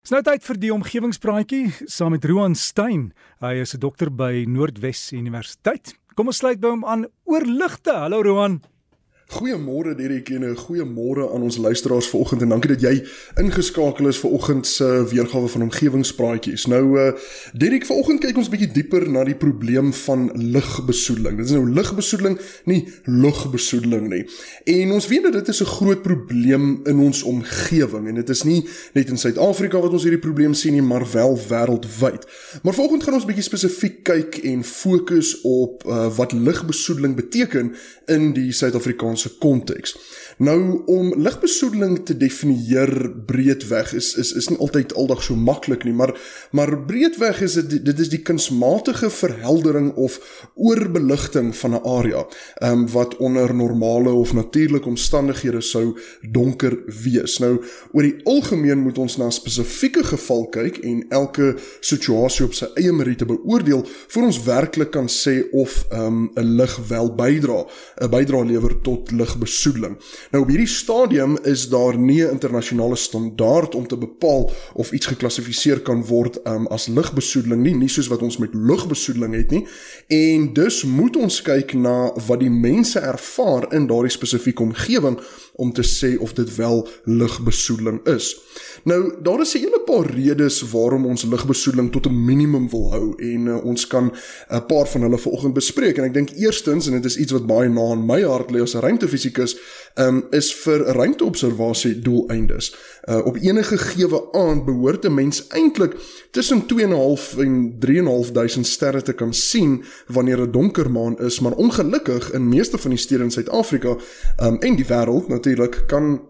Dis nou tyd vir die omgewingspraatjie saam met Roan Stein. Hy is 'n dokter by Noordwes Universiteit. Kom ons sluit by hom aan oor ligte. Hallo Roan. Goeiemôre Derek en 'n goeiemôre aan ons luisteraars vanoggend en dankie dat jy ingeskakel is vir oggend se weergawe van omgewingspraatjies. Nou uh Derek, vanoggend kyk ons bietjie dieper na die probleem van lugbesoedeling. Dit is nou lugbesoedeling, nie lugbesoedeling nie. En ons weet dat dit is 'n groot probleem in ons omgewing en dit is nie net in Suid-Afrika wat ons hierdie probleem sien nie, maar wel wêreldwyd. Maar vanoggend gaan ons bietjie spesifiek kyk en fokus op uh wat lugbesoedeling beteken in die Suid-Afrikaanse Afrikaanse konteks. Nou om ligbesoedeling te definieer breedweg is is is nie altyd aldag so maklik nie, maar maar breedweg is dit dit is die kunsmatige verheldering of oorbeligting van 'n area, ehm um, wat onder normale of natuurlike omstandighede sou donker wees. Nou oor die algemeen moet ons na spesifieke geval kyk en elke situasie op sy eie meriete beoordeel voor ons werklik kan sê of ehm um, 'n lig wel bydra, 'n bydra lewer tot ligbesoedeling. Nou op hierdie stadium is daar nie 'n internasionale standaard om te bepaal of iets geklassifiseer kan word um, as lugbesoedeling nie, nie soos wat ons met lugbesoedeling het nie. En dus moet ons kyk na wat die mense ervaar in daardie spesifieke omgewing om te sê of dit wel lugbesoedeling is. Nou, daar is 'n hele paar redes waarom ons lugbesoedeling tot 'n minimum wil hou en uh, ons kan 'n paar van hulle vanoggend bespreek en ek dink eerstens en dit is iets wat baie na in my hart lê as 'n ruimtefisikus, um, is vir ruimteobservasie doeleindes. Uh, op enige gewe aand behoort 'n mens eintlik tussen 2.5 en 3.500 sterre te kan sien wanneer 'n donker maan is, maar ongelukkig in meeste van die stede in Suid-Afrika um, en die wêreld natuurlik kan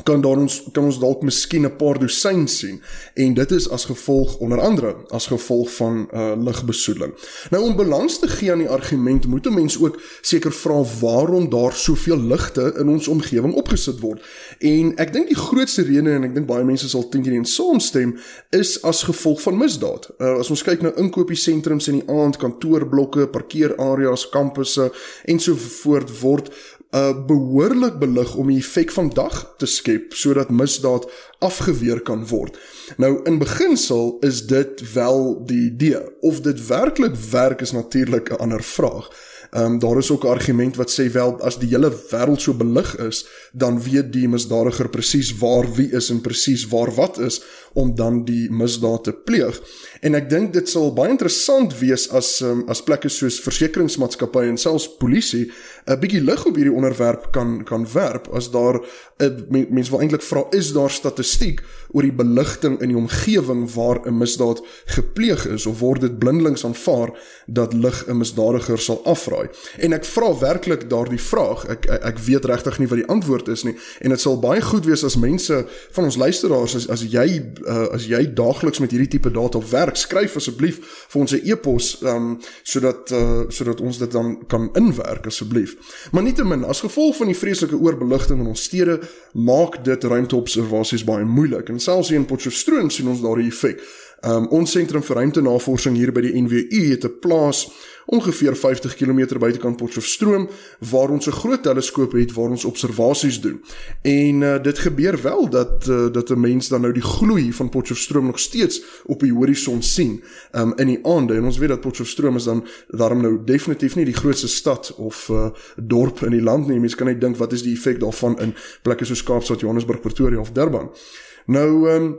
kan daar ons kan ons dalk miskien 'n paar dosyn sien en dit is as gevolg onder andere as gevolg van uh ligbesoedeling. Nou om balans te gee aan die argument moet 'n mens ook seker vra waarom daar soveel ligte in ons omgewing opgesit word. En ek dink die grootste rede en ek dink baie mense sal dink hierin saamstem is as gevolg van misdaad. Uh as ons kyk na inkopiesentrums in die aand, kantoorblokke, parkeerareas, kampusse en so voort word uh behoorlik belig om die effek van dag te skep sodat misdaad afgeweer kan word. Nou in beginsel is dit wel die idee of dit werklik werk is natuurlik 'n ander vraag. Ehm um, daar is ook 'n argument wat sê wel as die hele wêreld so belig is, dan weet die misdadiger presies waar wie is en presies waar wat is om dan die misdaad te pleeg. En ek dink dit sal baie interessant wees as um, as plekke soos versekeringsmaatskappye en selfs polisie 'n bietjie lig op hierdie onderwerp kan kan werp as daar 'n mens wil eintlik vra is daar statistiek oor die beligting in die omgewing waar 'n misdaad gepleeg is of word dit blindelings aanvaar dat lig 'n misdadiger sal afraai? En ek vra werklik daardie vraag. Ek ek, ek weet regtig nie wat die antwoord is nie. En dit sal baie goed wees as mense van ons luisteraars as, as jy uh, as jy daagliks met hierdie tipe data werk skryf asseblief vir ons 'n e-pos um, sodat uh, sodat ons dit dan kan inwerk asseblief maar nietemin as gevolg van die vreeslike oorbeligting in ons stede maak dit ruimteobservasies baie moeilik en selfs hier in Potchefstroom sien ons daardie effek. Um, ons sentrum vir ruimtenavorsing hier by die NWU het 'n plaas ongeveer 50 km buitekant Potchefstroom waar ons 'n groot teleskoop het waar ons observasies doen. En uh, dit gebeur wel dat uh, dat 'n mens dan nou die gloei van Potchefstroom nog steeds op die horison sien um, in die aande en ons weet dat Potchefstroom is dan daarom nou definitief nie die grootste stad of uh, dorp in die land nie. Mense kan net dink wat is die effek daarvan in plekke soos Kaapstad, Johannesburg, Pretoria of Durban. Nou um,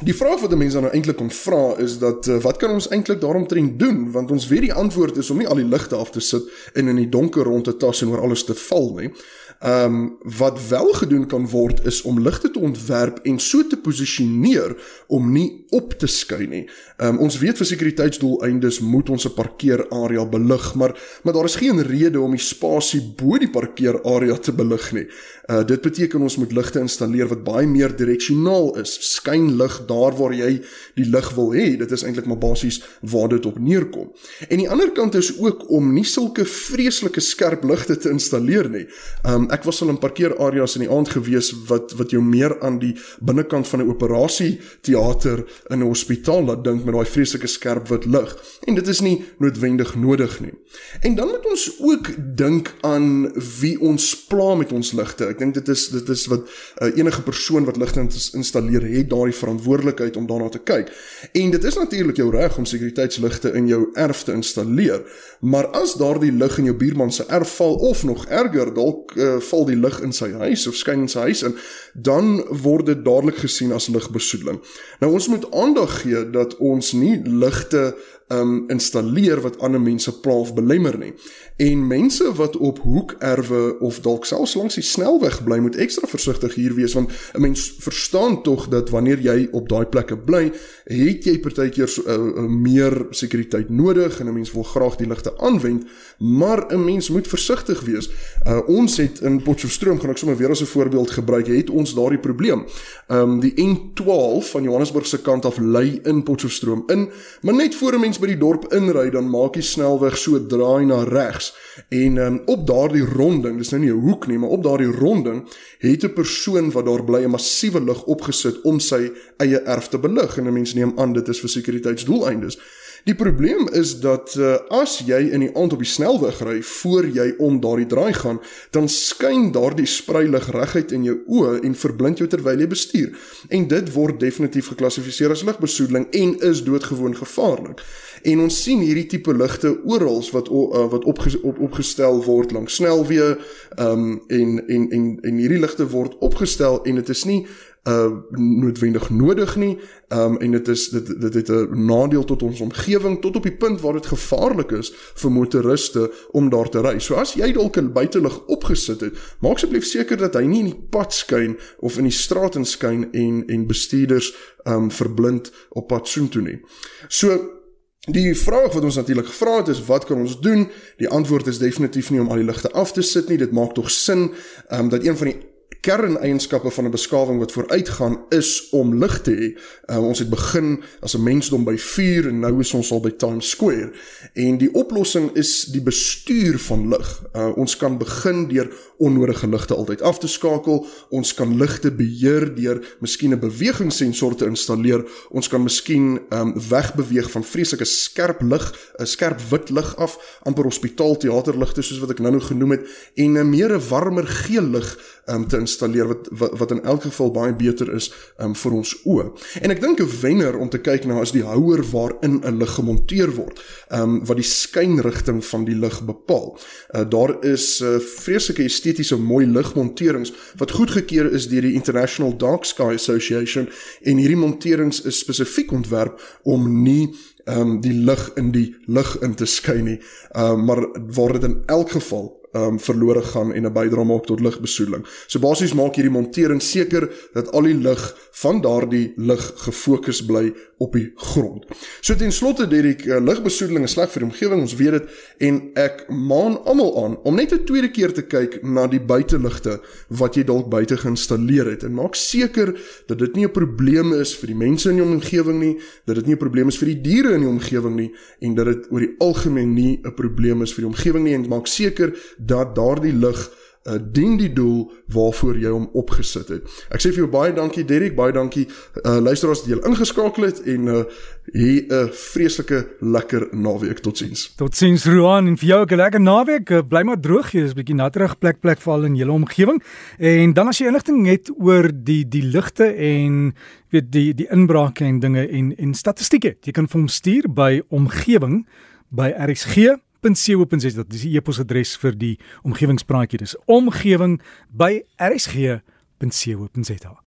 Die vraag wat mense dan nou eintlik kon vra is dat uh, wat kan ons eintlik daaromtrent doen want ons weet die antwoord is om nie al die ligte af te sit en in die donker rond te tas en oor alles te val nie. Ehm um, wat wel gedoen kan word is om ligte te ontwerp en so te posisioneer om nie op te skyn nie. Ehm um, ons weet vir sekuriteitsdoeleindes moet ons 'n parkeerarea belig, maar maar daar is geen rede om die spasie bo die parkeerarea te belig nie. Uh dit beteken ons moet ligte installeer wat baie meer direksionaal is. Skyn lig daar waar jy die lig wil hê. Dit is eintlik maar basies waar dit op neerkom. En die ander kant is ook om nie sulke vreeslike skerp ligte te installeer nie. Um ek was al in parkeerareas in die aand gewees wat wat jou meer aan die binnekant van 'n operasie teater in 'n hospitaal laat dink met daai vreeslike skerp wit lig. En dit is nie noodwendig nodig nie. En dan moet ons ook dink aan wie ons pla met ons ligte. Ek dink dit is dit is wat uh, enige persoon wat ligte installeer het verantwoordelikheid verantwoordelikheid om daarna te kyk. En dit is natuurlik jou reg om sekuriteitsligte in jou erf te installeer, maar as daardie lig in jou buurman se erf val of nog erger, dalk uh, val die lig in sy huis of skyn in sy huis in, dan word dit dadelik gesien as ligbesoedeling. Nou ons moet aandag gee dat ons nie ligte um installeer wat ander mense pla of belemmer nie. En mense wat op hoekerwe of dalk selfs langs die snelweg bly, moet ekstra versigtig hier wees want 'n mens verstaan tog dat wanneer jy op daai plekke bly, het jy partykeer uh, uh, meer sekuriteit nodig en 'n mens wil graag die ligte aanwend, maar 'n mens moet versigtig wees. Uh, ons het in Potchefstroom, gaan ek sommer weer as 'n voorbeeld gebruik, het ons daardie probleem. Um die N12 van Johannesburg se kant af lê in Potchefstroom in, maar net voor 'n mens by die dorp inry, dan maak jy snelweg so draai na regs. En um, op daardie ronding, dis nou nie 'n hoek nie, maar op daardie ronding het 'n persoon wat daar bly 'n massiewe lig opgesit om sy eie erf te belig en mense neem aan dit is vir sekuriteitsdoeleindes. Die probleem is dat uh, as jy in die aand op die snelweg ry voor jy om daardie draai gaan, dan skyn daardie spreilig reguit in jou oë en verblind jou terwyl jy bestuur. En dit word definitief geklassifiseer as ligbesoedeling en is doodgewoon gevaarlik. En ons sien hierdie tipe ligte oral wat uh, wat opge, op, opgestel word langs snelweë, ehm um, en en en en hierdie ligte word opgestel en dit is nie uh noodwendig nodig nie. Um en dit is dit dit het 'n nadeel tot ons omgewing tot op die punt waar dit gevaarlik is vir motoriste om daar te ry. So as jy dalk 'n buitelug opgesit het, maak asseblief seker dat hy nie in die pad skyn of in die straat inskyn en en bestuurders um verblind op pad soontoe nie. So Die vraag wat ons natuurlik gevra het is wat kan ons doen? Die antwoord is definitief nie om al die ligte af te sit nie. Dit maak tog sin um, dat een van die kerneienskappe van 'n beskawing wat vooruitgaan is om lig te hê. Uh, ons het begin as 'n mensdom by vuur en nou is ons al by Times Square. En die oplossing is die bestuur van lig. Uh, ons kan begin deur onnodige ligte altyd af te skakel. Ons kan ligte beheer deur miskien 'n bewegingssensor te installeer. Ons kan miskien um, wegbeweeg van vreeslike skerp lig, 'n skerp wit lig af, amper hospitaal teaterligte soos wat ek nou-nou genoem het en 'n meer 'n warmer geel lig um, te installeer wat, wat wat in elk geval baie beter is um, vir ons oë. En ek dink 'n wenner om te kyk na is die houer waarin 'n lig gemonteer word, um, wat die skynrigting van die lig bepaal. Uh, daar is uh, vreeslike estetiese mooi ligmonterings wat goedgekeur is deur die International Dark Sky Association en hierdie monterings is spesifiek ontwerp om nie ehm um, die lig in die lug in te skyn nie. Ehm uh, maar waar dit in elk geval um, verlore gaan en 'n bydrae maak tot ligbesoedeling. So basies maak hierdie montering seker dat al die lig van daardie lig gefokus bly op die grond. So ten slotte Derek, uh, ligbesoedeling is sleg vir die omgewing, ons weet dit en ek maan almal aan om net 'n tweede keer te kyk na die buiteligte wat jy dalk buite geïnstalleer het en maak seker dat dit nie 'n probleem is vir die mense in jou omgewing nie, dat dit nie 'n probleem is vir die diere in die omgewing nie en dat dit oor die algemeen nie 'n probleem is vir die omgewing nie en maak seker dat daardie lig uh, dien die doel waarvoor jy hom opgesit het. Ek sê vir jou baie dankie Derek, baie dankie uh, luisteraars dat julle ingeskakel het en uh, hier 'n uh, vreeslike lekker naweek totsiens. Totsiens Roan en vir jou 'n lekker naweek. Uh, bly maar droog hier, is bietjie natterig plek plek val in julle omgewing. En dan as jy inligting het oor die die ligte en weet die die inbrake en dinge en en statistieke, jy kan vir hom stuur by omgewing by RSG omgewing.co.za dis die e-posadres vir die omgewingspraatjie. Dis omgewing by rsg.co.za